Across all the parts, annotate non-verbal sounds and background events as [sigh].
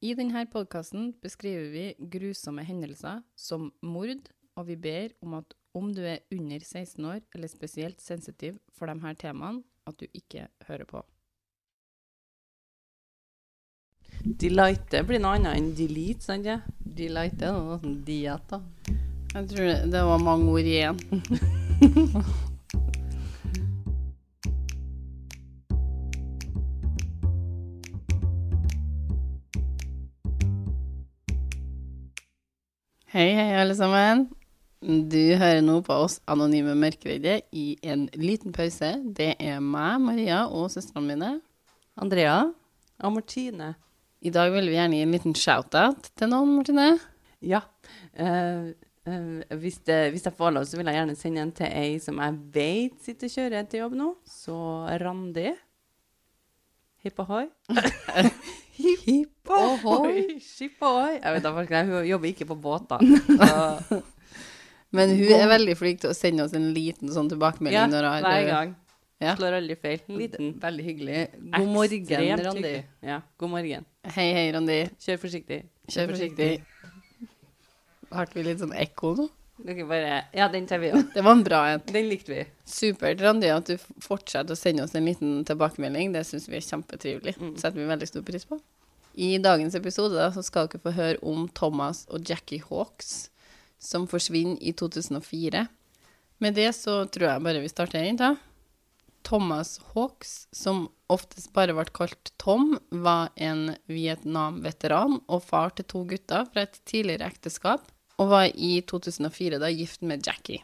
I denne podkasten beskriver vi grusomme hendelser som mord, og vi ber om at om du er under 16 år eller spesielt sensitiv for de her temaene, at du ikke hører på. Delighte blir noe annet enn delete, sant? Ja? Delight er noe sånn diett, da. Jeg tror det, det var mange ord igjen. [laughs] Hei, hei, alle sammen. Du hører nå på oss anonyme mørkeredde i en liten pause. Det er meg, Maria, og søstrene mine. Andrea og Martine. I dag vil vi gjerne gi en liten shout-out til noen, Martine. Ja. Uh, uh, hvis, det, hvis jeg får lov, så vil jeg gjerne sende en til ei som jeg vet sitter og kjører til jobb nå. Så Randi. Hipp ohoi. [laughs] Hipp ohoi. Skip ohoi. Jeg vet da, Hun jobber ikke på båter. [laughs] Så, Men hun er veldig flink til å sende oss en liten sånn tilbakemelding. ja, når hun hver gang. Ja. Slår aldri feil. En liten. Veldig hyggelig. God morgen, Randi. Ja, god morgen. Hei, hei, Randi. Kjør forsiktig. Kjør forsiktig. Hørte vi litt sånn ekko nå? Dere bare Ja, den tar vi òg. Det var en bra en. Den likte vi. Supert, Randi, at du fortsetter å sende oss en liten tilbakemelding. Det syns vi er kjempetrivelig. Mm. setter vi veldig stor pris på. I dagens episode da, så skal dere få høre om Thomas og Jackie Hawks, som forsvinner i 2004. Med det så tror jeg bare vi starter inn, da. Thomas Hawks, som oftest bare ble kalt Tom, var en Vietnam-veteran og far til to gutter fra et tidligere ekteskap, og var i 2004 da gift med Jackie.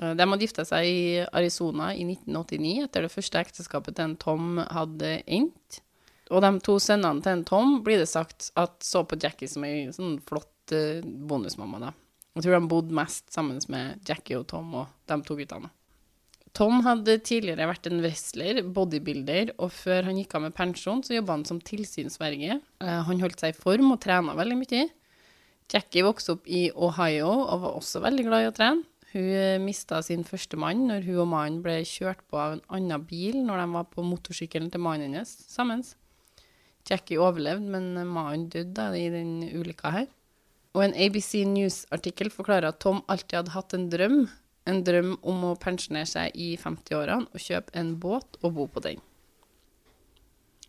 Eh, De hadde gifta seg i Arizona i 1989, etter det første ekteskapet til en Tom hadde endt. Og de to sønnene til en Tom blir det sagt at så på Jackie som ei sånn flott eh, bonusmamma, da. Jeg tror de bodde mest sammen med Jackie og Tom og de to guttene. Tom hadde tidligere vært en wrestler, bodybuilder, og før han gikk av med pensjon, så jobba han som tilsynsverge. Eh, Han holdt seg i form og trena veldig mye. Jackie vokste opp i Ohio og var også veldig glad i å trene. Hun mista sin første mann når hun og mannen ble kjørt på av en annen bil når de var på motorsykkelen til mannen hennes sammen. Jackie overlevde, men mannen døde i den ulykka her. Og en ABC News-artikkel forklarer at Tom alltid hadde hatt en drøm. En drøm om å pensjonere seg i 50-årene og kjøpe en båt og bo på den.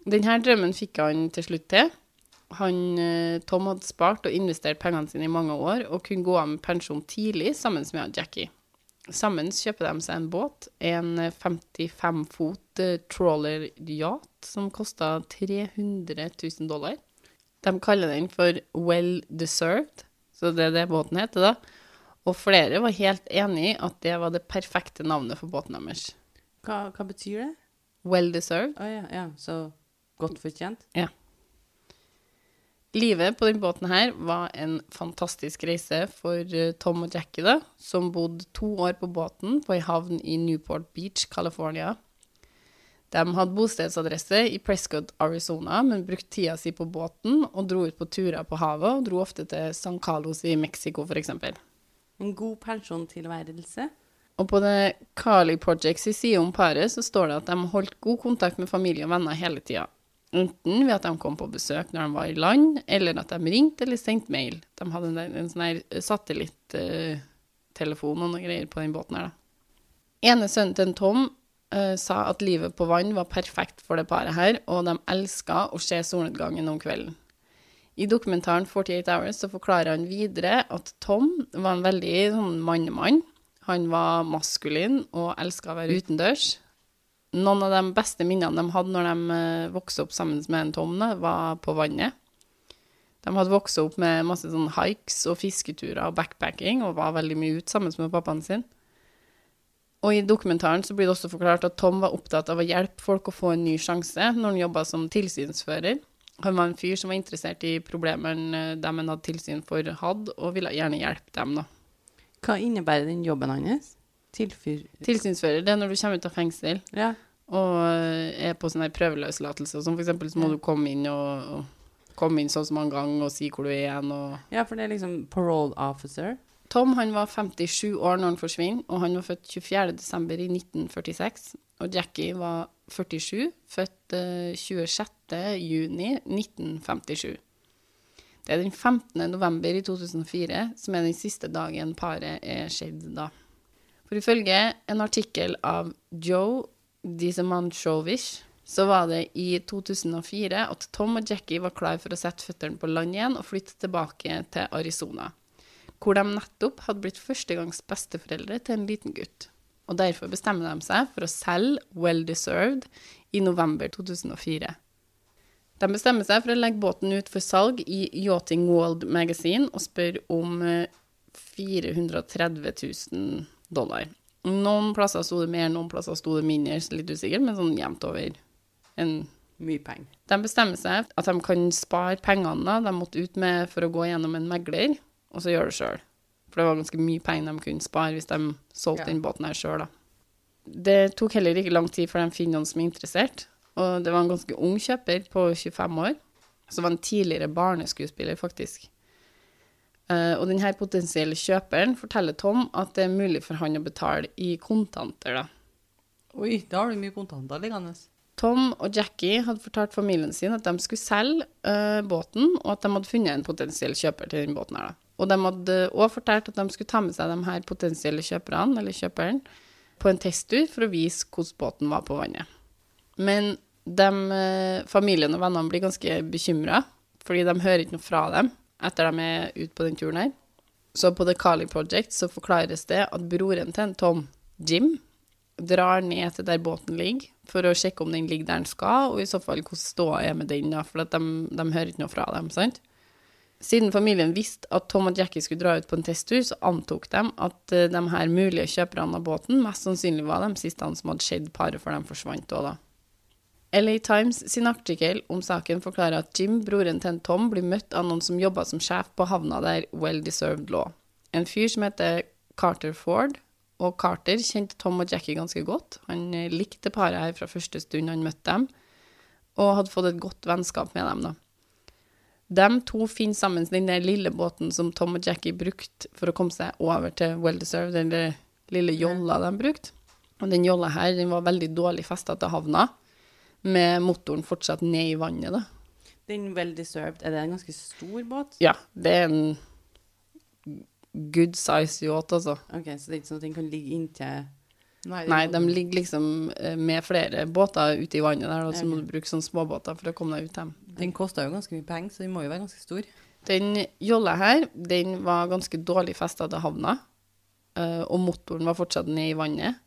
Denne drømmen fikk han til slutt til. Han, eh, Tom hadde spart og investert pengene sine i mange år og kunne gå av med pensjon tidlig sammen med Jackie. Sammen kjøper de seg en båt, en 55 fot eh, trawler yacht som kosta 300 000 dollar. De kaller den for Well Deserved, så det er det båten heter, da. Og flere var helt enig i at det var det perfekte navnet for båten deres. Hva, hva betyr det? Well Deserved. Å ja, ja, så godt fortjent. Livet på den båten her var en fantastisk reise for eh, Tom og Jackie, da, som bodde to år på båten på ei havn i Newport Beach, California. De hadde bostedsadresse i Prescott, Arizona, men brukte tida si på båten og dro ut på turer på havet, og dro ofte til San Carlos i Mexico, f.eks. En god pensjontilværelse. Og på det Carly Projects i side om paret så står det at de holdt god kontakt med familie og venner hele tida. Enten ved at de kom på besøk når de var i land, eller at de ringte eller sendte mail. De hadde en, en sånn her satellittelefon og noe greier på den båten her, da. Ene sønnen til Tom uh, sa at livet på vann var perfekt for det paret her, og de elska å se solnedgangen om kvelden. I dokumentaren 48 Hours så forklarer han videre at Tom var en veldig sånn mannemann. Han var maskulin og elska å være utendørs. Noen av de beste minnene de hadde når de eh, vokste opp sammen med en Tomne, var på vannet. De hadde vokst opp med masse sånn hikes og fisketurer og backpacking, og var veldig mye ute sammen med pappaen sin. Og i dokumentaren så blir det også forklart at Tom var opptatt av å hjelpe folk å få en ny sjanse når han jobba som tilsynsfører. Han var en fyr som var interessert i problemene de dem han hadde tilsyn for, hadde, og ville gjerne hjelpe dem, da. Hva innebærer den jobben hans? Tilfyr... Tilsynsfører, det er når du kommer ut av fengsel Ja. Og eh, er på sånn prøveløslatelse og som for eksempel så må du komme inn og, og komme inn sånn og en gang og si hvor du er igjen, og ja, for det er liksom parole officer. Tom han var 57 år når han forsvinner, og han var født 24. desember i 1946. Og Jackie var 47, født eh, 26. juni 1957. Det er den 15. november i 2004 som er den siste dagen paret er skjedd da. For ifølge en artikkel av Joe Disemanchovic så var det i 2004 at Tom og Jackie var klar for å sette føttene på land igjen og flytte tilbake til Arizona, hvor de nettopp hadde blitt førstegangs besteforeldre til en liten gutt. Og derfor bestemmer de seg for å selge Well Deserved i november 2004. De bestemmer seg for å legge båten ut for salg i Yachting World Magazine og spør om eh, 430 000 dollar. Noen plasser sto det mer, noen plasser sto det mindre, litt usikkert, men sånn jevnt over en Mye penger. De bestemmer seg at de kan spare pengene de måtte ut med for å gå gjennom en megler, og så gjøre det sjøl. For det var ganske mye penger de kunne spare hvis de solgte Ja. den båten her sjøl, da. Det tok heller ikke lang tid før de finner noen som er interessert, og det var en ganske ung kjøper på 25 år, som var en tidligere barneskuespiller, faktisk. Eh, og denne potensielle kjøperen forteller Tom at det er mulig for han å betale i kontanter, da. Oi, da har du mye kontanter liggende. Tom og Jackie hadde fortalt familien sin at de skulle selge uh, båten, og at de hadde funnet en potensiell kjøper til den båten her. Da. Og de hadde òg fortalt at de skulle ta med seg de her potensielle kjøperne, eller kjøperen, på en testtur for å vise hvordan båten var på vannet. Men de, eh, familien og vennene blir ganske bekymra, fordi de hører ikke noe fra dem etter de er ute på den turen her. Så på The Carly Project så forklares det at broren til Tom, Jim, drar ned til der båten ligger, for å sjekke om den ligger der den skal, og i så fall hvordan ståa er med den, da, for de, de hører ikke noe fra dem, sant? Siden familien visste at Tom og Jackie skulle dra ut på en testtur, så antok de at eh, de her mulige kjøperne av båten mest sannsynlig var de siste som hadde sett paret før de forsvant òg, da. LA Times sin artikkel om saken forklarer at Jim, broren til en Tom, blir møtt av noen som jobba som sjef på havna der Well Deserved lå. En fyr som heter Carter Ford, og Carter kjente Tom og Jackie ganske godt. Han eh, likte paret her fra første stund han møtte dem, og hadde fått et godt vennskap med dem, da. De to finner sammen den der lille båten som Tom og Jackie brukte for å komme seg over til Well Deserved, den lille jolla de brukte. Og den jolla her den var veldig dårlig festa til havna, med motoren fortsatt ned i vannet, da. Den well deserved, er det en ganske stor båt? Ja, det er en good size yacht, altså. Ok, så det er ikke sånn at den kan ligge inntil Nei, de ligger liksom eh, med flere båter ute i vannet der, og så må du bruke sånne småbåter for å komme deg ut dem. Den koster jo ganske mye penger, så den må jo være ganske stor. Den jolla her, den var ganske dårlig festa til havna, eh, og motoren var fortsatt ned i vannet.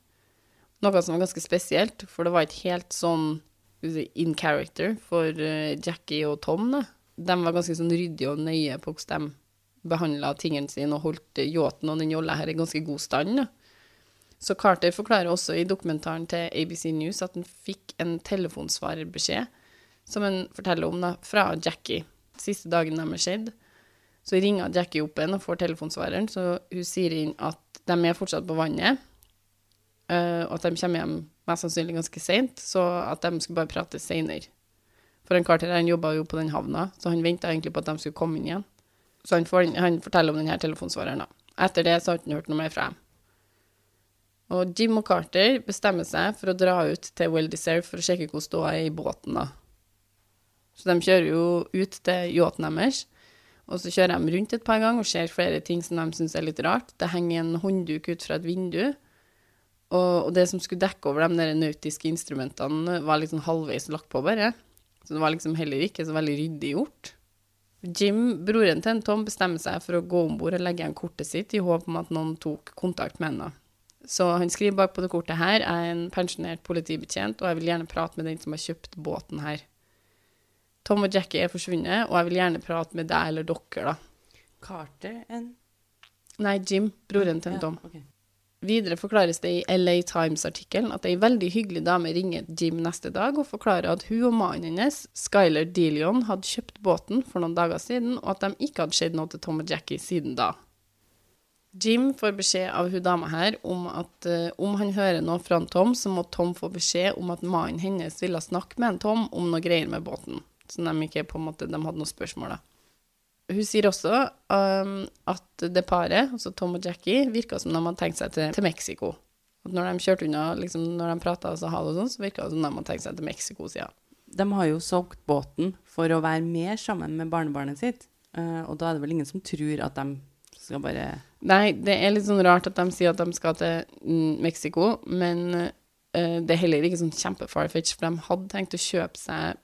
Noe som var ganske spesielt, for det var ikke helt sånn in character for eh, Jackie og Tom. Da. De var ganske sånn ryddige og nøye på hvordan de behandla tingene sine og holdt yachten og den jolla her i ganske god stand. Da. Så Carter forklarer også i dokumentaren til ABC News at han fikk en telefonsvarerbeskjed, som han forteller om, da, fra Jackie. Siste dagen de er skjedd, så ringer Jackie opp igjen og får telefonsvareren, så hun sier inn at de er fortsatt på vannet, eh, og at de kommer hjem mest sannsynlig ganske seint, så at de skulle bare prate seinere. For en Carter han jobba jo på den havna, så han venta egentlig på at de skulle komme inn igjen. Så han, får, han forteller om denne telefonsvareren, da. Etter det så har han ikke hørt noe mer fra dem. Og Jim og Carter bestemmer seg for å dra ut til Well Deserve for å sjekke hvordan ståa er i båten, da. Så de kjører jo ut til yachten deres, og så kjører de rundt et par ganger og ser flere ting som de syns er litt rart. Det henger en håndduk ut fra et vindu, og, det som skulle dekke over de der nautiske instrumentene, var liksom halvveis lagt på, bare. Så det var liksom heller ikke så veldig ryddig gjort. Jim, broren til en Tom, bestemmer seg for å gå om bord og legge igjen kortet sitt i håp om at noen tok kontakt med henne. Så han skriver bak på det kortet her, jeg er en pensjonert politibetjent, og jeg vil gjerne prate med den som har kjøpt båten her. Tom og Jackie er forsvunnet, og jeg vil gjerne prate med deg eller dere, da. Carter en Nei, Jim, broren til en Tom. Ja, Tom. Videre forklares det i LA Times-artikkelen at ei veldig hyggelig dame ringer Jim neste dag og forklarer at hun og mannen hennes, Skyler Delion, hadde kjøpt båten for noen dager siden, og at de ikke hadde skjedd noe til Tom og Jackie siden da. Jim får beskjed av hun dama her om at uh, om han hører noe fra Tom, så må Tom få beskjed om at mannen hennes ville snakke med en Tom om noe greier med båten. Så de ikke måte, de hadde noen spørsmål, da. Hun sier også um, at det paret, altså Tom og Jackie, virka som de hadde tenkt seg til, til Mexico. At når de kjørte unna, liksom, når de prata og sa ha det og sånn, så virka det som de hadde tenkt seg til Mexico siden. De har jo solgt båten for å være mer sammen med barnebarnet sitt. uh, og da er det vel ingen som tror at de skal bare Nei, det er litt sånn rart at de sier at de skal til mm, Mexico, men uh, det er heller ikke sånn kjempe-farfetch, for de hadde tenkt å kjøpe seg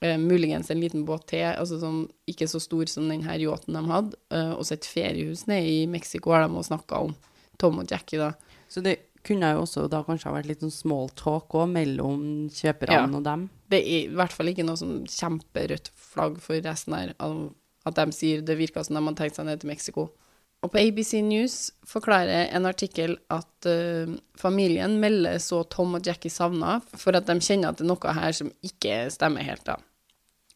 eh, muligens en liten båt til, altså sånn ikke så stor som den her yachten de hadde, uh, og så et feriehus nede i Mexico har de snakka om, Tom og Jackie, da. Så det kunne jo også da kanskje ha vært litt sånn small talk òg mellom kjøperne Ja. og dem. Det er i hvert fall ikke noe sånn kjemperødt flagg for resten her, at de sier det virka som de hadde tenkt seg ned til Mexico. Og på ABC News forklarer en artikkel at uh, familien melder så Tom og Jackie savna, for at de kjenner at det er noe her som ikke stemmer helt, da.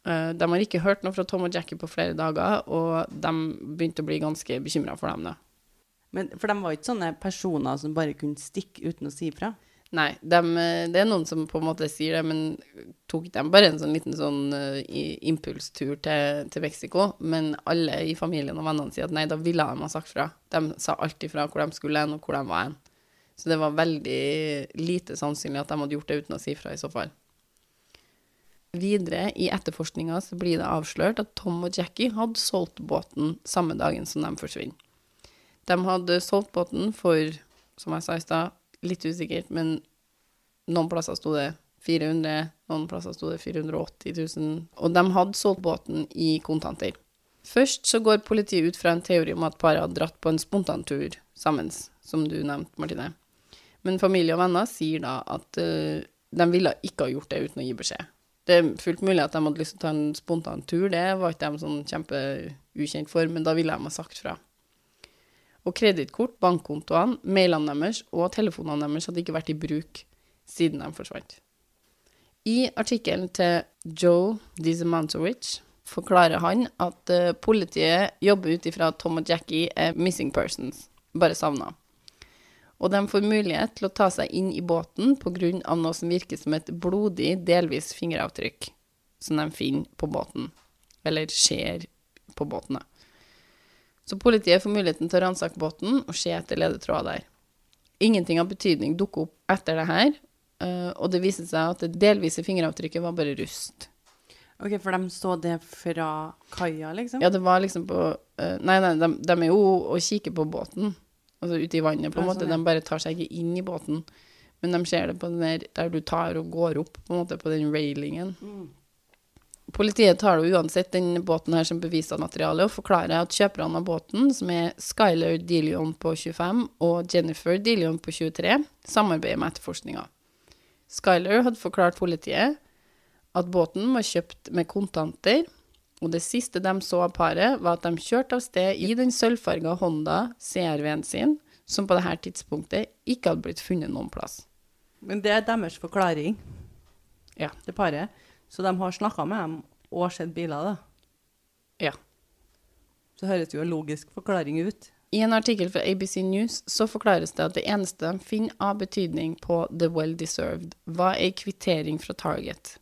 Uh, de har ikke hørt noe fra Tom og Jackie på flere dager, og de begynte å bli ganske bekymra for dem, da. Men, for de var ikke sånne personer som bare kunne stikke uten å si ifra. Nei, dem, eh, det er noen som på en måte sier det, men tok dem bare en sånn liten sånn uh, impulstur til, til Mexico. Men alle i familien og vennene sier at nei, da ville de ha sagt fra. De sa alltid fra hvor de skulle hen, og hvor de var hen. Så det var veldig lite sannsynlig at de hadde gjort det uten å si fra, i så fall. Videre i etterforskninga så blir det avslørt at Tom og Jackie hadde solgt båten samme dagen som de forsvinner. De hadde solgt båten for, som jeg sa i stad, litt usikkert, men noen plasser sto det 400, noen plasser sto det 480 000, og de hadde solgt båten i kontanter. Først så går politiet ut fra en teori om at paret hadde dratt på en spontantur sammen, som du nevnte, Martine. Men familie og venner sier da at uh, de ville ikke ha gjort det uten å gi beskjed. Det er fullt mulig at de hadde lyst til å ta en spontan tur, det var ikke de sånn kjempeukjent for, men da ville de ha sagt fra. Og kredittkort, bankkontoene, mailene deres og telefonene deres hadde ikke vært i bruk siden de forsvant. I artikkelen til Joe Dizemantowicz forklarer han at eh, politiet jobber ut ifra at Tom og Jackie er missing persons, bare savna. Og de får mulighet til å ta seg inn i båten pga. noe som virker som et blodig, delvis fingeravtrykk som de finner på båten, eller ser på båten. da. Så politiet får muligheten til å ransake båten og se etter ledetråder der. Ingenting av betydning dukker opp etter det her, eh, og det viser seg at det delvise fingeravtrykket var bare rust. Ok, For de så det fra kaia, liksom? Ja, det var liksom på eh, Nei, nei, de, de er jo og kikker på båten, altså ute i vannet, på en måte. sånn. De bare tar seg ikke inn i båten, men de ser det på den der der du tar og går opp, på en måte, på den railingen. Politiet tar jo uansett den båten her som bevis av materiale og forklarer at kjøperne av båten, som er Skyler Dilion på 25 og Jennifer Dilion på 23, samarbeider med etterforskninga. Skyler hadde forklart politiet at båten var kjøpt med kontanter, og det siste de så av paret, var at de kjørte av sted i den sølvfarga Honda CRV-en sin, som på dette tidspunktet ikke hadde blitt funnet noen plass. Men det er deres forklaring, Ja. det paret. Så de har snakka med dem og sett biler, da. Ja. Så høres jo en logisk forklaring ut. I en artikkel fra ABC News så forklares det at det eneste de finner av betydning på The Well Deserved, var ei kvittering fra Target.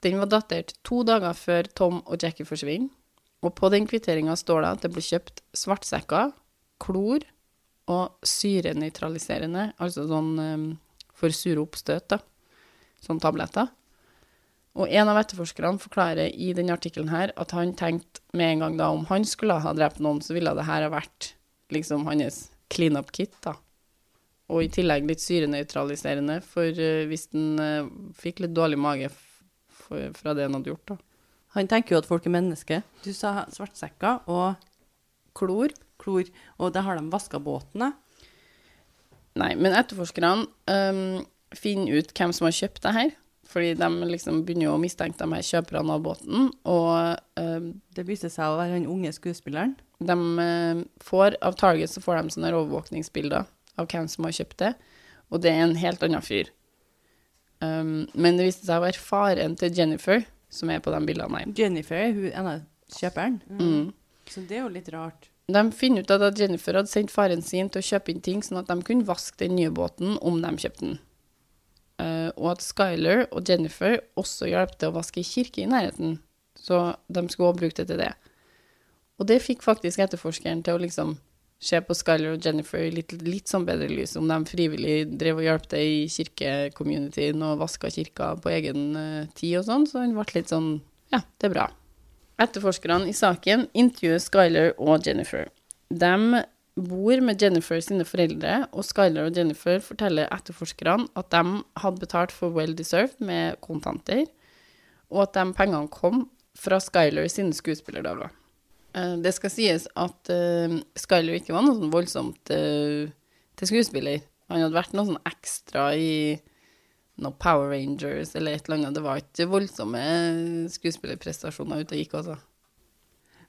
Den var datert to dager før Tom og Jackie forsvinner, og på den kvitteringa står det at det ble kjøpt svartsekker, klor og syrenøytraliserende, altså sånn um, for sure oppstøt, da. Sånn tabletter. Og en av etterforskerne forklarer i denne artikkelen her at han tenkte med en gang da om han skulle ha drept noen, så ville det her ha vært liksom hans clean up kit, da. Og i tillegg litt syrenøytraliserende, for eh, hvis den eh, fikk litt dårlig mage fra det han hadde gjort, da. Han tenker jo at folk er mennesker. Du sa svartsekker og Klor? klor, og der har de vaska båtene. Nei, men etterforskerne um, finner ut hvem som har kjøpt det her. Fordi de liksom begynner jo å mistenke de her kjøperne av båten, og uh, Det viser seg å være den unge skuespilleren. de uh, får, av Target så får de sånne overvåkningsbilder av hvem som har kjøpt det, og det er en helt annen fyr. Um, men det viste seg å være faren til Jennifer som er på de bildene her. Jennifer er hun ene kjøperen. Mm. Så det er jo litt rart. De finner ut at Jennifer hadde sendt faren sin til å kjøpe inn ting, sånn at de kunne vaske den nye båten om de kjøpte den. Og at Skyler og Jennifer også hjalp til å vaske kirke i nærheten, så de skulle også bruke det til det. Og det fikk faktisk etterforskeren til å liksom se på Skyler og Jennifer i litt, litt sånn bedre lys, om de frivillig drev og hjalp til i kirkecommunityen og vaska kirka på egen eh, tid og sånn, så han ble litt sånn Ja, det er bra. Etterforskerne i saken intervjuer Skyler og Jennifer. De bor med Jennifer sine foreldre, og Skyler og Jennifer forteller etterforskerne at de hadde betalt for well deserved med kontanter, og at de pengene kom fra Skyler sine skuespillerdøver. Eh, Det skal sies at uh, Skyler ikke var noe sånn voldsomt uh, til skuespiller. Han hadde vært noe sånn ekstra i noe Power Rangers eller et eller annet. Det var ikke voldsomme skuespillerprestasjoner ute og gikk, altså.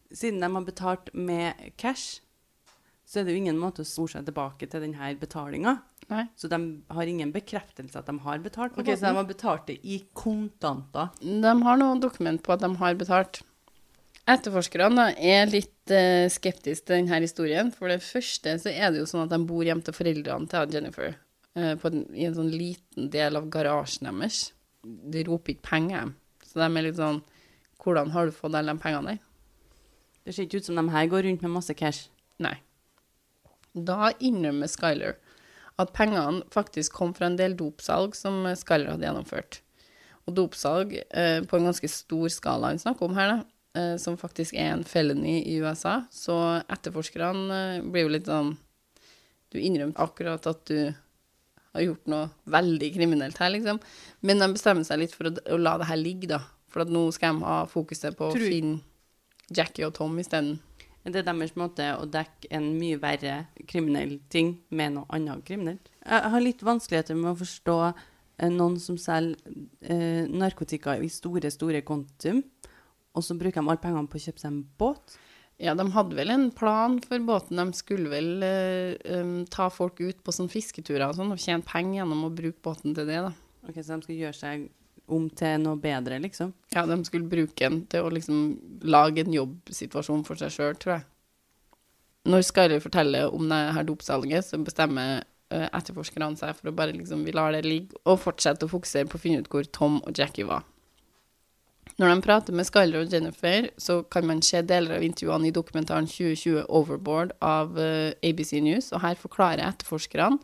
Siden de har betalt med cash, så er det jo ingen måte å spore seg tilbake til denne betalinga. Så de har ingen bekreftelse at de har betalt. Ok, Så de har betalt det i kontanter. De har noe dokument på at de har betalt. Etterforskerne er litt uh, skeptiske til denne historien. For det første så er det jo sånn at de bor hjemme til foreldrene til Jennifer. eh, på en, I en sånn liten del av garasjen deres. De roper ikke penger. Så de er litt sånn Hvordan har du fått alle de pengene der? Det ser ikke ut som de her går rundt med masse cash. Nei. Da innrømmer Skyler at pengene faktisk kom fra en del dopsalg som Skyler hadde gjennomført. Og dopsalg eh, på en ganske stor skala han snakker om her, eh, som faktisk er en felony i USA. Så etterforskerne eh, blir jo litt sånn Du innrømte akkurat at du har gjort noe veldig kriminelt her, liksom. Men de bestemmer seg litt for å, å la det her ligge, da. For at nå skal de ha fokuset på å finne Jackie og Tom isteden. Det er deres måte å dekke en mye verre kriminell ting med noe annet kriminelt. Jeg har litt vanskeligheter med å forstå eh, noen som selger eh, narkotika i store, store kontum, og så bruker de alle pengene på å kjøpe seg en båt. Ja, de hadde vel en plan for båten. De skulle vel eh, um, ta folk ut på sånne fisketurer og sånn, og tjene penger gjennom å bruke båten til det, da. Ok, Så de skal gjøre seg om til noe bedre, liksom. Ja, de skulle bruke den til å liksom lage en jobbsituasjon for seg sjøl, tror jeg. Når Skyler forteller om det her dopsalget, så bestemmer eh, etterforskerne seg for å bare liksom Vi lar det ligge, og fortsette å fokusere på å finne ut hvor Tom og Jackie var. Når de prater med Skyler og Jennifer, så kan man se deler av intervjuene i dokumentaren 2020 Overboard av eh, ABC News, og her forklarer etterforskerne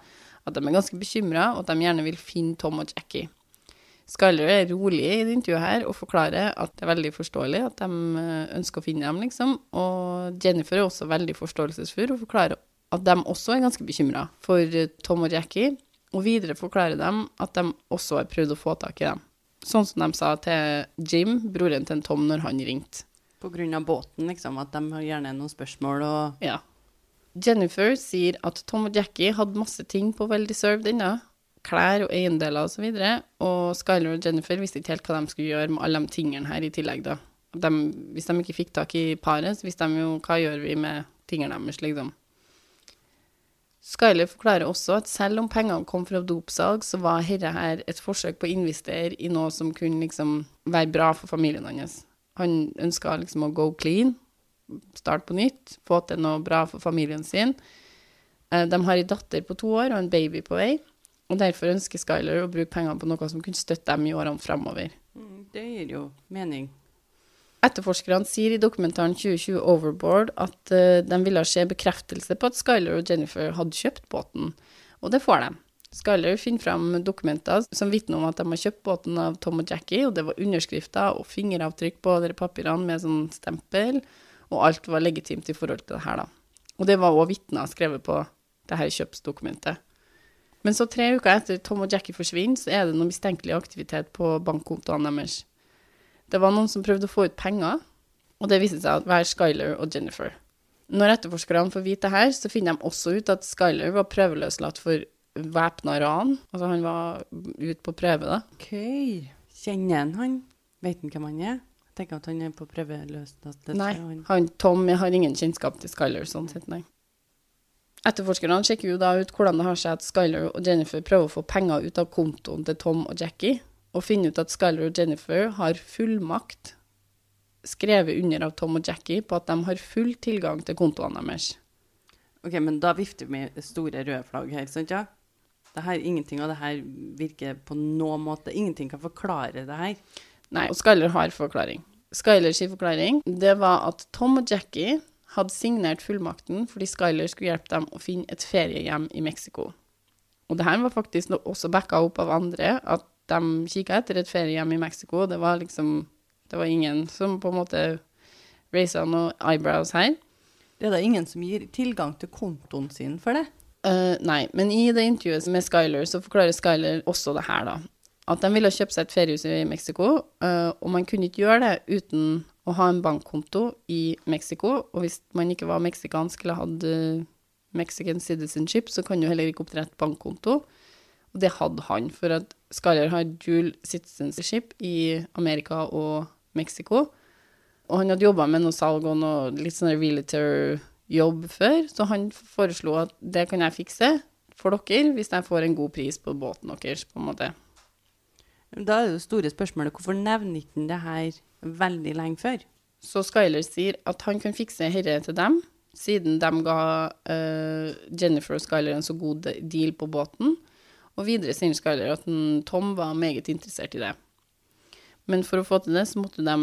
at de er ganske bekymra, og at de gjerne vil finne Tom og Jackie. Skyler er rolig i det intervjuet her og forklarer at det er veldig forståelig at de eh, ønsker å finne dem, liksom. Og Jennifer er også veldig forståelsesfull og forklarer at de også er ganske bekymra for eh, Tom og Jackie. Og videre forklarer dem at de også har prøvd å få tak i dem. Sånn som de sa til Jim, broren til Tom, når han ringte. På grunn av båten, liksom. At de gjerne har noen spørsmål og Ja. Jennifer sier at Tom og Jackie hadde masse ting på Well Deserved ennå. Klær og eiendeler osv. Og, så og Skyler og Jennifer visste ikke helt hva de skulle gjøre med alle de tingene her i tillegg. da. De, hvis de ikke fikk tak i paret, så visste de jo hva gjør vi med tingene deres, liksom. Skyler forklarer også at selv om pengene kom fra dopsalg, så var dette her et forsøk på å investere i noe som kunne liksom være bra for familien hans. Han ønska liksom å go clean, starte på nytt, få til noe bra for familien sin. Eh, De har ei datter på to år og en baby på vei, og derfor ønsker Skyler å bruke pengene på noe som kunne støtte dem i årene framover. Mm, Det gir jo mening. Etterforskerne sier i dokumentaren 2020 Overboard at eh, de ville se bekreftelse på at Skyler og Jennifer hadde kjøpt båten, og det får de. Skyler finner fram dokumenter som vitner om at de har kjøpt båten av Tom og Jackie, og det var underskrifter og fingeravtrykk på de papirene med sånn stempel, og alt var legitimt i forhold til det her, da. Og det var òg vitner skrevet på det her kjøpsdokumentet. Men så tre uker etter Tom og Jackie forsvinner, så er det noe mistenkelig aktivitet på bankkontoene deres. Det var noen som prøvde å få ut penger, og det viste seg å være Skyler og Jennifer. Når etterforskerne får vite det her, så finner de også ut at Skyler var prøveløslatt for væpna ran. Altså han var ute på prøve, da. OK. Kjenner han han? Vet han hvem han er? Jeg tenker at han er på prøveløslatelse. Nei, han- han, Tom har ingen kjennskap til Skyler, sånn sett, nei. Etterforskerne sjekker jo da ut hvordan det har seg at Skyler og Jennifer prøver å få penger ut av kontoen til Tom og Jackie, og finner ut at Skyler og Jennifer har fullmakt skrevet under av Tom og Jackie på at de har full tilgang til kontoene deres. OK, men da vifter vi med store røde flagg her, sant ja? Det her, ingenting av det her virker på noen måte Ingenting kan forklare det her. Nei, og Skyler har forklaring. Skylers forklaring det var at Tom og Jackie hadde signert fullmakten fordi Skyler skulle hjelpe dem å finne et feriehjem i Mexico. Og det her var faktisk også backa opp av andre, at de kikka etter et feriehjem i Mexico. Det var liksom Det var ingen som på en måte raisa noen eyebrows her. Det er da ingen som gir tilgang til kontoen sin for det? Uh, nei, men i det intervjuet med Skyler så forklarer Skyler også det her, da. At de ville kjøpe seg et feriehus i Mexico, uh, og man kunne ikke gjøre det uten å ha en bankkonto i Mexico. Og hvis man ikke var meksikansk eller hadde Mexican citizenship, så kan du heller ikke opprette bankkonto. Og det hadde han, for at Skarjar har dual citizenship i Amerika og Mexico. Og han hadde jobba med noe salg og noe litt sånn realtor-jobb før, så han foreslo at det kan jeg fikse for dere hvis jeg får en god pris på båten deres, på en måte. Da er det store spørsmålet hvorfor nevner ikke han det her veldig lenge før? Så Skyler sier at han kan fikse herre til dem, siden de ga uh, Jennifer og Skyler en så god deal på båten. Og videre sier Skyler at Tom var meget interessert i det. Men for å få til det, så måtte de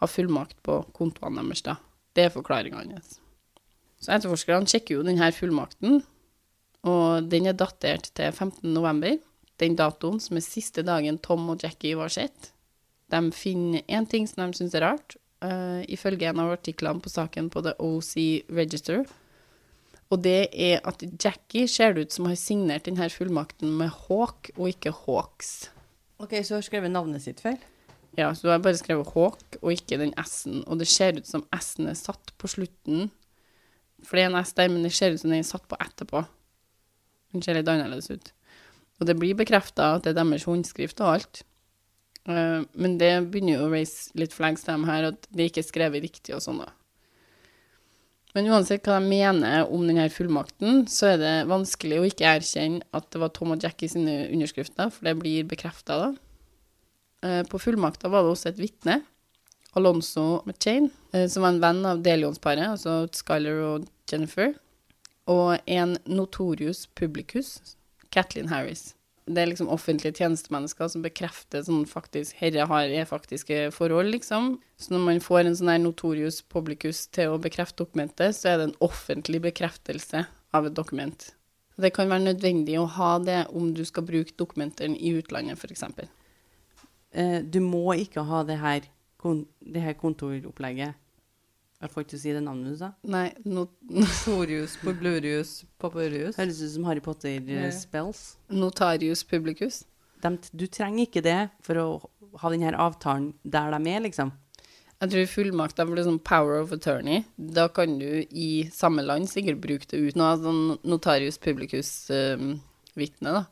ha fullmakt på kontoene deres, da. Det er forklaringa hans. Så etterforskerne sjekker jo denne fullmakten, og den er datert til 15. november. Den datoen som er siste dagen Tom og Jackie var sett. De finner én ting som de syns er rart, uh, ifølge en av artiklene på saken på The OC Register. Og det er at Jackie ser det ut som har signert denne fullmakten med Hawk og ikke Hawks. Ok, så har jeg skrevet navnet sitt feil. Ja, så du har bare skrevet Hawk og ikke den S-en, og det ser ut som S-en er satt på slutten. For det er en S der, men det ser ut som den er satt på etterpå. Den ser litt annerledes ut. Og det blir bekrefta at det er deres håndskrift og alt. Eh, men det begynner jo å raise litt flags til dem her, at det ikke er skrevet riktig og sånn, da. Men uansett hva de mener om denne fullmakten, så er det vanskelig å ikke erkjenne at det var Tom og Jackie sine underskrifter, for det blir bekrefta da. Eh, På fullmakta var det også et vitne, Alonso McChain, eh, som var en venn av Delions-paret, altså Skyler og Jennifer, og en notorious publicus, Kathleen Harris. Det er liksom offentlige tjenestemennesker som bekrefter sånn faktisk Herre har er faktiske forhold, liksom. Så når man får en sånn her notorius publicus til å bekrefte dokumentet, så er det en offentlig bekreftelse av et dokument. Det kan være nødvendig å ha det om du skal bruke dokumentene i utlandet, f.eks. Eh, du må ikke ha det her, det her kontoropplegget. Jeg får ikke si det navnet du sa. Nei, no [laughs] Notorius, publurius Papurius. Høres ut som Harry Potter-spells. notarius publicus. du trenger ikke det for å ha denne avtalen der de er, liksom. Jeg tror fullmakta blir sånn power of attorney. Da kan du i samme land sikkert bruke det uten å ha sånn notarius publicus-vitne, da.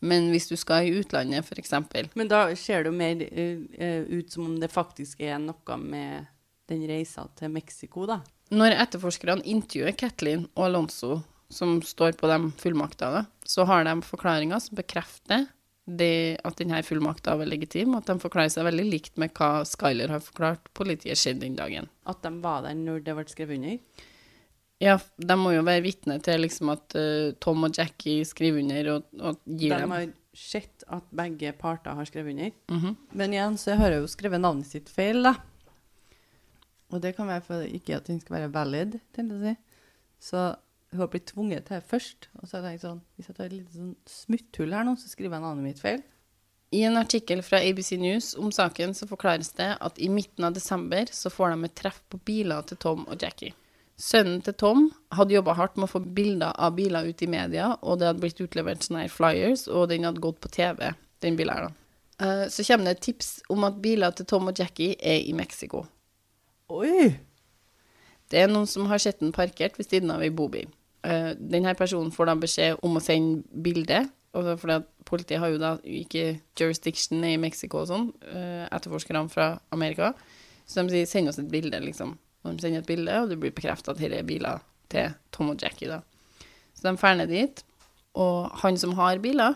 Men hvis du skal i utlandet, for eksempel Men da ser det jo mer eh, eh, ut som om det faktisk er noe med den reisa til Mexico, da. Når etterforskerne intervjuer Kathleen og Alonso, som står på de fullmaktene, så har de forklaringer som bekrefter det at denne fullmakta var legitim, og at de forklarer seg veldig likt med hva Skyler har forklart politiet skjedde den dagen. At de var der når det ble skrevet under. Ja, de må jo være vitne til liksom at uh, Tom og Jackie skriver under og, og gir De dem har sett at begge parter har skrevet under. Mhm. Men igjen så har jeg jo skrevet navnet sitt feil, da. Og det kan være for ikke at den skal være valid, tenkte jeg å si. Så hun har blitt tvunget til det først. Og så har jeg tenkt sånn, hvis jeg tar et lite sånn smutthull her nå, så skriver jeg navnet mitt feil. I en artikkel fra ABC News om saken så forklares det at i midten av desember så får de et treff på biler til Tom og Jackie. Sønnen til Tom hadde jobba hardt med å få bilder av biler ut i media, og det hadde blitt utlevert sånne flyers, og den hadde gått på TV, den bilen her, da. Eh, Så kommer det et tips om at biler til Tom og Jackie er i Mexico. Oi! Det er noen som har sett den parkert ved siden av ei bobil. Uh, denne personen får da beskjed om å sende bilde, for politiet har jo da ikke jurisdiction i Mexico og sånn, uh, etterforskerne fra Amerika, så de sier 'send oss et bilde', liksom. Og de sender et bilde, og det blir bekreftet at dette er biler til Tom og Jackie, da. Så de ned dit, og han som har biler,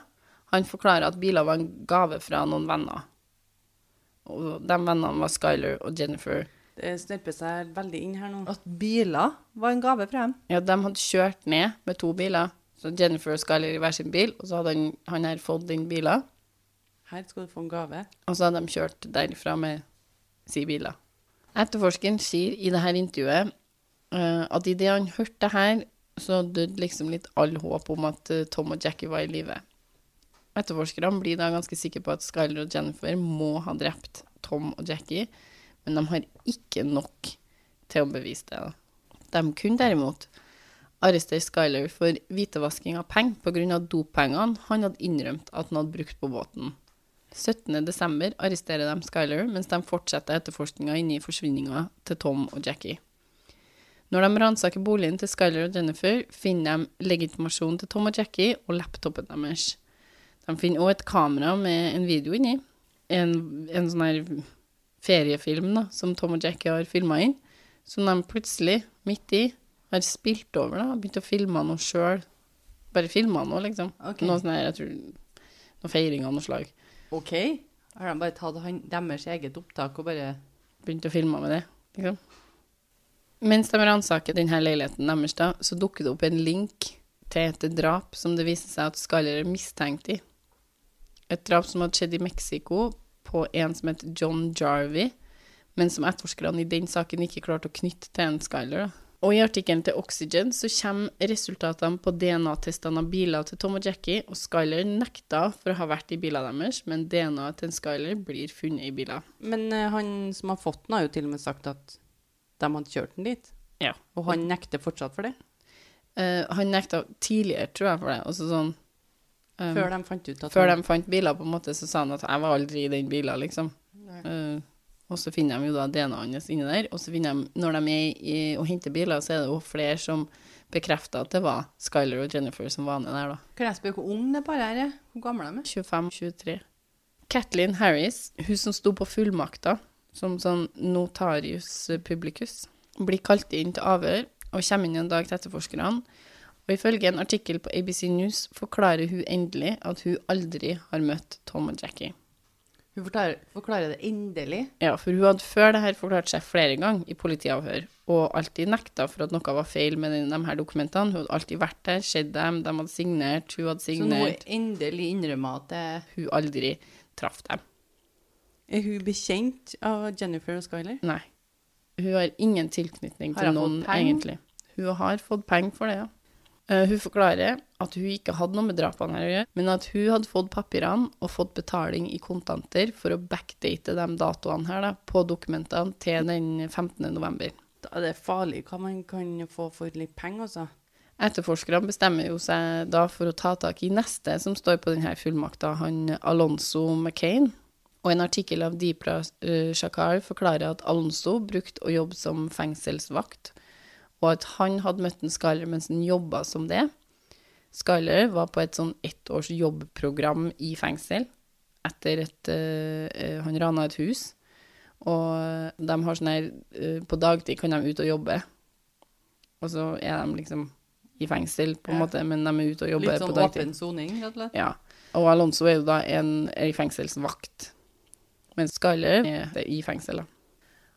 han forklarer at biler var en gave fra noen venner. Og de vennene var Skyler og Jennifer. Det snørper seg veldig inn her nå. At biler var en gave fra dem. Ja, de hadde kjørt ned med to biler. Så Jennifer og Skyler i hver sin bil, og så hadde han, han her fått den bilen. Her skal du få en gave. Og så hadde de kjørt derfra med si biler. Etterforskeren sier i dette intervjuet uh, at idet han hørte det her, så døde liksom litt all håp om at eh, Tom og Jackie var i live. Etterforskerne blir da ganske sikre på at Skyler og Jennifer må ha drept Tom og Jackie, men de har ikke nok til å bevise det. De kunne derimot arrestere Skyler for hvitevasking av penger pga. doppengene han hadde innrømt at han hadde brukt på båten. 17.12. arresterer de Skyler, mens de fortsetter etterforskninga inni forsvinninga til Tom og Jackie. Når de ransaker boligen til Skyler og Jennifer, finner de legitimasjonen til Tom og Jackie og laptopen deres. De finner òg et kamera med en video inni. En, en sånn her feriefilm da, som Tom og Jackie har filma inn, som de plutselig, midt i, har spilt over. da, Begynt å filme noe sjøl. Bare filma noe, liksom. Okay. Noe sånn her, jeg tror Noe feiring av noe slag. OK. Har de bare tatt han, deres eget opptak og bare Begynt å filme med det, liksom. Mens de ransaker denne leiligheten deres, da, så dukker det opp en link til et drap som det viser seg at Skaller er mistenkt i. Et drap som hadde skjedd i Mexico på en som het John Jarvey, men som etterforskerne i den saken ikke klarte å knytte til en Skyler. Og i artikkelen til Oxygen så kommer resultatene på DNA-testene av biler til Tom og Jackie, og Skyler nekta for å ha vært i bilene deres, men DNA-et til en Skyler blir funnet i biler. Men eh, han som har fått den, har jo til og med sagt at de hadde kjørt den dit. Ja. Og han nekter fortsatt for det. Uh, han nekta tidligere, tror jeg, for det. Altså sånn um, Før de fant ut at før de fant biler, på en måte, så sa han at 'jeg var aldri i den bilen', liksom. Uh, og så finner de jo da DNA-et hans inni der. Og så finner de, når de er i, og henter biler, så er det jo flere som bekrefter at det var Skyler og Jennifer som var nede der, da. Kan jeg spørre hvor ung det paret er? Hvor gamle de er? 25-23. Kathleen Harris, hun som sto på fullmakta som sånn notarius publicus, blir kalt inn til avhør og kommer inn en dag til etterforskerne. Og ifølge en artikkel på ABC News forklarer hun endelig at hun aldri har møtt Tom og Jackie. Hun forklarer, forklarer det endelig. Ja, for hun hadde før det her forklart seg flere ganger i politiavhør, og alltid nekta for at noe var feil med den- de her dokumentene. Hun hadde alltid vært der, sett dem, de hadde signert, hun hadde signert. Så nå endelig innrømmer at det Hun aldri traff dem. Er hun bekjent av Jennifer og Skyler? Nei. Hun har ingen tilknytning til noen, egentlig. Hun har fått penger for det, ja. Eh, hun forklarer at hun ikke hadde noe med drapene å gjøre, men at hun hadde fått papirene og fått betaling i kontanter for å backdate de datoene her da, på dokumentene til den 15. november. Da er det farlig hva man kan få for litt penger, altså. Etterforskerne bestemmer jo seg da for å ta tak i neste som står på denne fullmakta, han Alonso McCain. Og en artikkel av Deepra uh, Shakar forklarer at Alonso brukte å jobbe som fengselsvakt, og at han hadde møtt en Skyler mens han jobba som det. Skyler var på et sånn ettårs jobbprogram i fengsel etter at eh, Han rana et hus, og de har sånn her uh, På dagtid kan de ut og jobbe, og så er de liksom i fengsel, på en Ja. måte, men de er ute og jobber Litt på sånn dagtid. åpen soning, rett og slett. Ja. Og Alonso er jo da en, er i fengselsvakt, mens Skyler er i fengsel. da.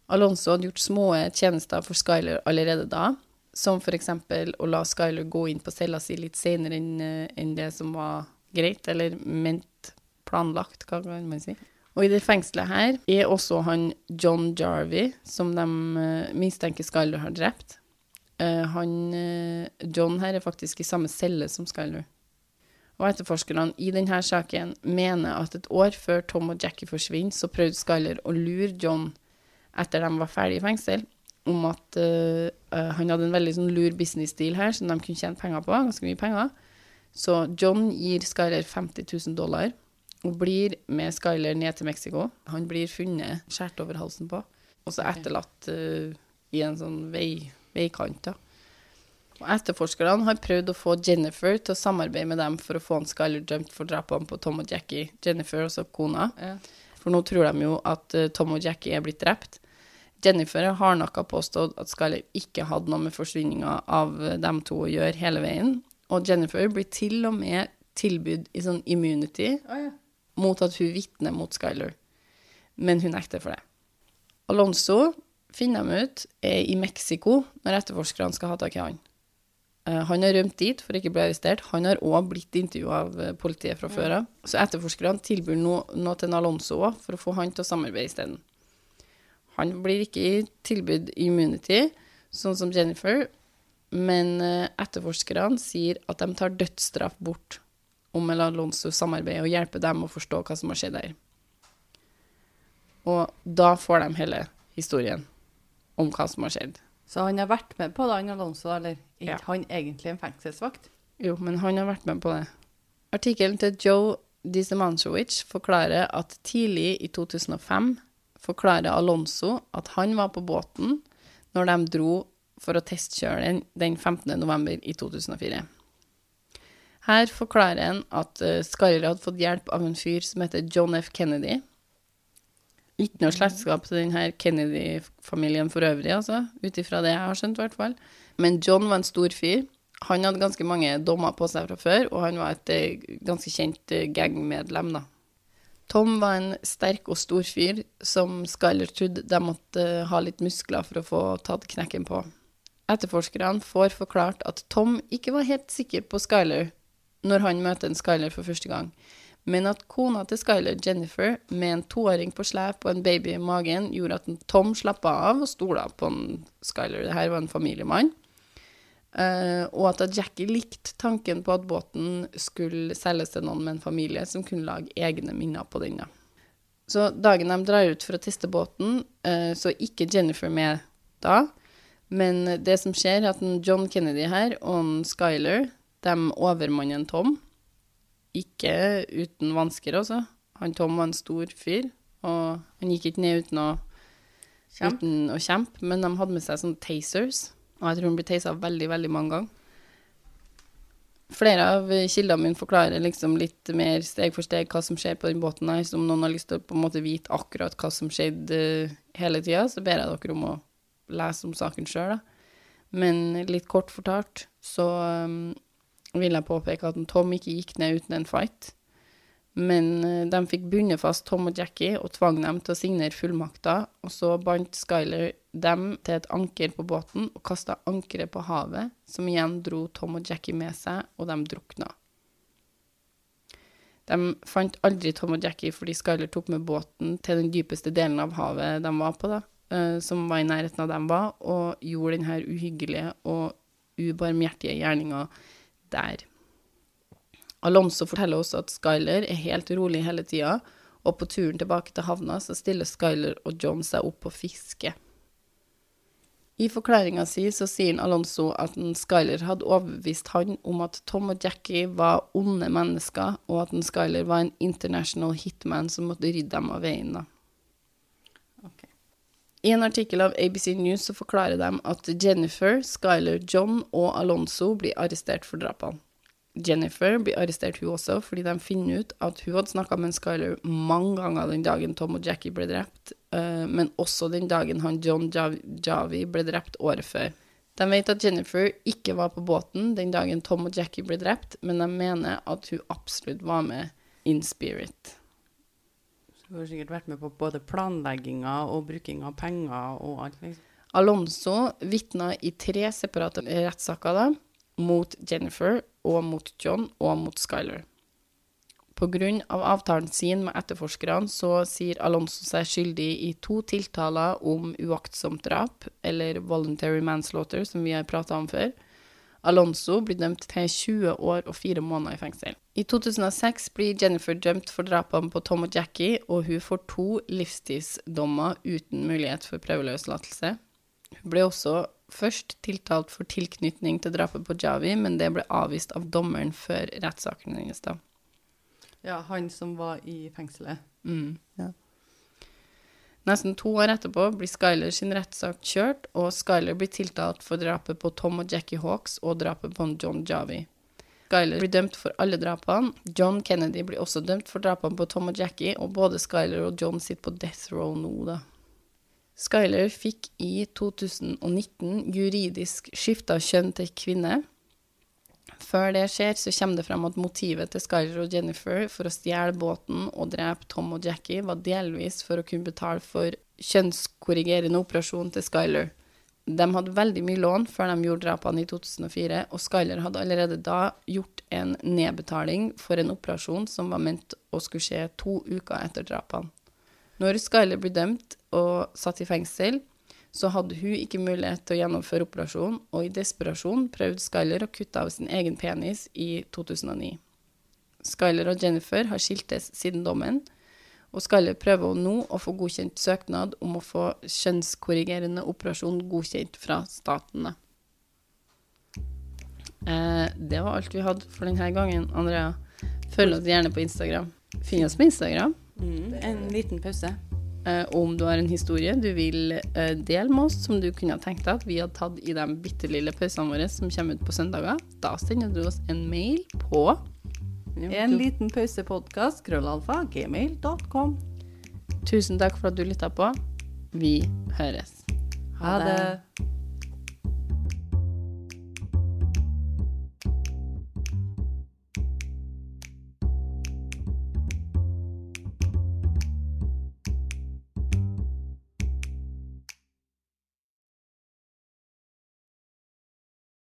Alonso hadde gjort små tjenester for Skyler allerede da, som eksempel å la Skyler gå inn på cella si litt senere eh, enn det som var greit, eller ment planlagt, hva kan man si. Og i det fengselet her er også han John Jarvey, som de eh, mistenker Skyler har drept. Eh, han, John her er faktisk i samme celle som Skyler. Og etterforskerne i denne saken mener at et år før Tom og Jackie forsvinner, så prøvde Skyler å lure John etter de var ferdig i fengsel, om at eh, han hadde en veldig sånn lur business-deal her, som de kunne tjene penger på, ganske mye penger. Så John gir Skyler 50 000 dollar og blir med Skyler ned til Mexico. Han blir funnet skåret over halsen på, og så etterlatt uh, i en sånn vei, veikant. da. Og etterforskerne har prøvd å få Jennifer til å samarbeide med dem for å få en Skyler dømt for drapene på Tom og Jackie. Jennifer, også kona. Ja. For nå tror de jo at eh, Tom og Jackie er blitt drept. Jennifer har hardnakka påstått at Skyler ikke hadde noe med forsvinninga av eh, dem to å gjøre hele veien. Og Jennifer blir til og med tilbudt i sånn immunity oh, ja. mot at hun vitner mot Skyler. Men hun nekter for det. Alonso finner de ut er i Mexico når etterforskerne skal ha tak i han. Eh, han har rømt dit for ikke å bli arrestert. Han har òg blitt intervjua av eh, politiet fra før av. Så etterforskerne tilbyr noe, noe til Alonso òg, for å få han til å samarbeide isteden. Han blir ikke tilbudt immunity, sånn som Jennifer, men eh, etterforskerne sier at de tar dødsstraff bort om Alonso samarbeider og hjelper dem å forstå hva som har skjedd der. Og da får de hele historien om hva som har skjedd. Så han har vært med på det, han Alonso, eller er Ja. han egentlig en fengselsvakt? Jo, men han har vært med på det. Artikkelen til Joe Disemanchowicz forklarer at tidlig i 2005 forklarer Alonso at han var på båten når de dro for å testkjøre den den 15. november i 2004. Her forklarer han at Skarre hadde fått hjelp av en fyr som heter John F. Kennedy. Ikke noe slektskap til denne Kennedy-familien for øvrig, altså, ut ifra det jeg har skjønt, i hvert fall. Men John var en stor fyr. Han hadde ganske mange dommer på seg fra før, og han var et eh, ganske kjent eh, gangmedlem, da. Tom var en sterk og stor fyr som Skyler trodde de måtte eh, ha litt muskler for å få tatt knekken på. Etterforskerne får forklart at Tom ikke var helt sikker på Skyler når han møter en Skyler for første gang, men at kona til Skyler, Jennifer, med en toåring på slep og en baby i magen, gjorde at Tom slappa av og stola på en Skyler. Dette var en familiemann. Uh, og at Jackie likte tanken på at båten skulle selges til noen med en familie som kunne lage egne minner på den. Så dagen de drar ut for å teste båten, uh, så ikke Jennifer med da. Men det som skjer, er at en John Kennedy her og en Skyler de overmanner Tom. Ikke uten vansker, altså. Han Tom var en stor fyr, og han gikk ikke ned uten å, Kjempe. uten å kjempe. Men de hadde med seg sånne tasers, og jeg tror han ble tasa veldig, veldig mange ganger. Flere av kildene mine forklarer liksom litt mer steg for steg hva som skjer på den båten her, så om noen har lyst til å på en måte vite akkurat hva som skjedde eh, hele tida, så ber jeg dere om å lese om saken sjøl, da. Men litt kort fortalt så um, vil jeg påpeke at Tom ikke gikk ned uten en fight. Men eh, de fikk bundet fast Tom og Jackie og tvang dem til å signere fullmakter, og så bandt Skyler dem til et anker på båten og kasta ankeret på havet, som igjen dro Tom og Jackie med seg, og de drukna. De fant aldri Tom og Jackie fordi Skyler tok med båten til den dypeste delen av havet de var på, da, eh, som var i nærheten av dem var, og gjorde denne uhyggelige og ubarmhjertige gjerninga der. Alonso forteller også at Skyler er helt rolig hele tida, og på turen tilbake til havna så stiller Skyler og John seg opp og fisker. I forklaringa si så sier Alonso at Skyler hadde overbevist han om at Tom og Jackie var onde mennesker, og at Skyler var en international hitman som måtte rydde dem av veien. da. I en artikkel av ABC News så forklarer de at Jennifer, Skyler, John og Alonso blir arrestert for drapene. Jennifer blir arrestert hun også, fordi de finner ut at hun hadde snakka med Skyler mange ganger den dagen Tom og Jackie ble drept, eh, men også den dagen han John Javi ble drept året før. De vet at Jennifer ikke var på båten den dagen Tom og Jackie ble drept, men de mener at hun absolutt var med in spirit. Hun har sikkert vært med på både planlegginga og bruking av penger og alt. liksom. Alonso vitna i tre separate rettssaker da, mot Jennifer og mot John og mot Skyler. Grunn av avtalen sin med etterforskerne så sier Alonso seg skyldig i to tiltaler om uaktsomt drap, eller voluntary manslaughter, som vi har prata om før. Alonso blir dømt til 20 år og 4 måneder i fengsel. I 2006 blir Jennifer dømt for drapene på Tom og Jackie, og hun får to livstidsdommer uten mulighet for prøveløslatelse. Hun ble også først tiltalt for tilknytning til drapet på Javi, men det ble avvist av dommeren før rettssaken hennes. da. Ja, han som var i fengselet. Mm. Ja. Nesten to år etterpå blir Skyler sin rettssak kjørt, og Skyler blir tiltalt for drapet på Tom og Jackie Hawks og drapet på John Javi. Skyler blir dømt for alle drapene. John Kennedy blir også dømt for drapene på Tom og Jackie, og både Skyler og John sitter på death row nå, da. Skyler fikk i 2019 juridisk skifta kjønn til kvinne. Før det skjer, så kommer det frem at motivet til Skyler og Jennifer for å stjele båten og drepe Tom og Jackie var delvis for å kunne betale for kjønnskorrigerende operasjon til Skyler. De hadde veldig mye lån før de gjorde drapene i 2004, og Skyler hadde allerede da gjort en nedbetaling for en operasjon som var ment å skulle skje to uker etter drapene. Når Skyler blir dømt og satt i fengsel, så hadde hun ikke mulighet til å gjennomføre operasjonen, og i desperasjon prøvde Skyler å kutte av sin egen penis i 2009. Skyler og Jennifer har skiltes siden dommen, og Skyler prøver nå å få godkjent søknad om å få kjønnskorrigerende operasjon godkjent fra statene. Eh, det var alt vi hadde for denne gangen, Andrea. Følg oss gjerne på Instagram. Finn oss på Instagram. Mm, en liten pause. Eh, om du har en historie du vil eh, dele med oss, som du kunne ha tenkt deg at vi hadde tatt i de bitte lille pausene våre som kommer ut på søndager, da sender du oss en mail på En liten pausepodkast, krøllalfa, gmail.com. Tusen takk for at du lytta på. Vi høres. Ha det.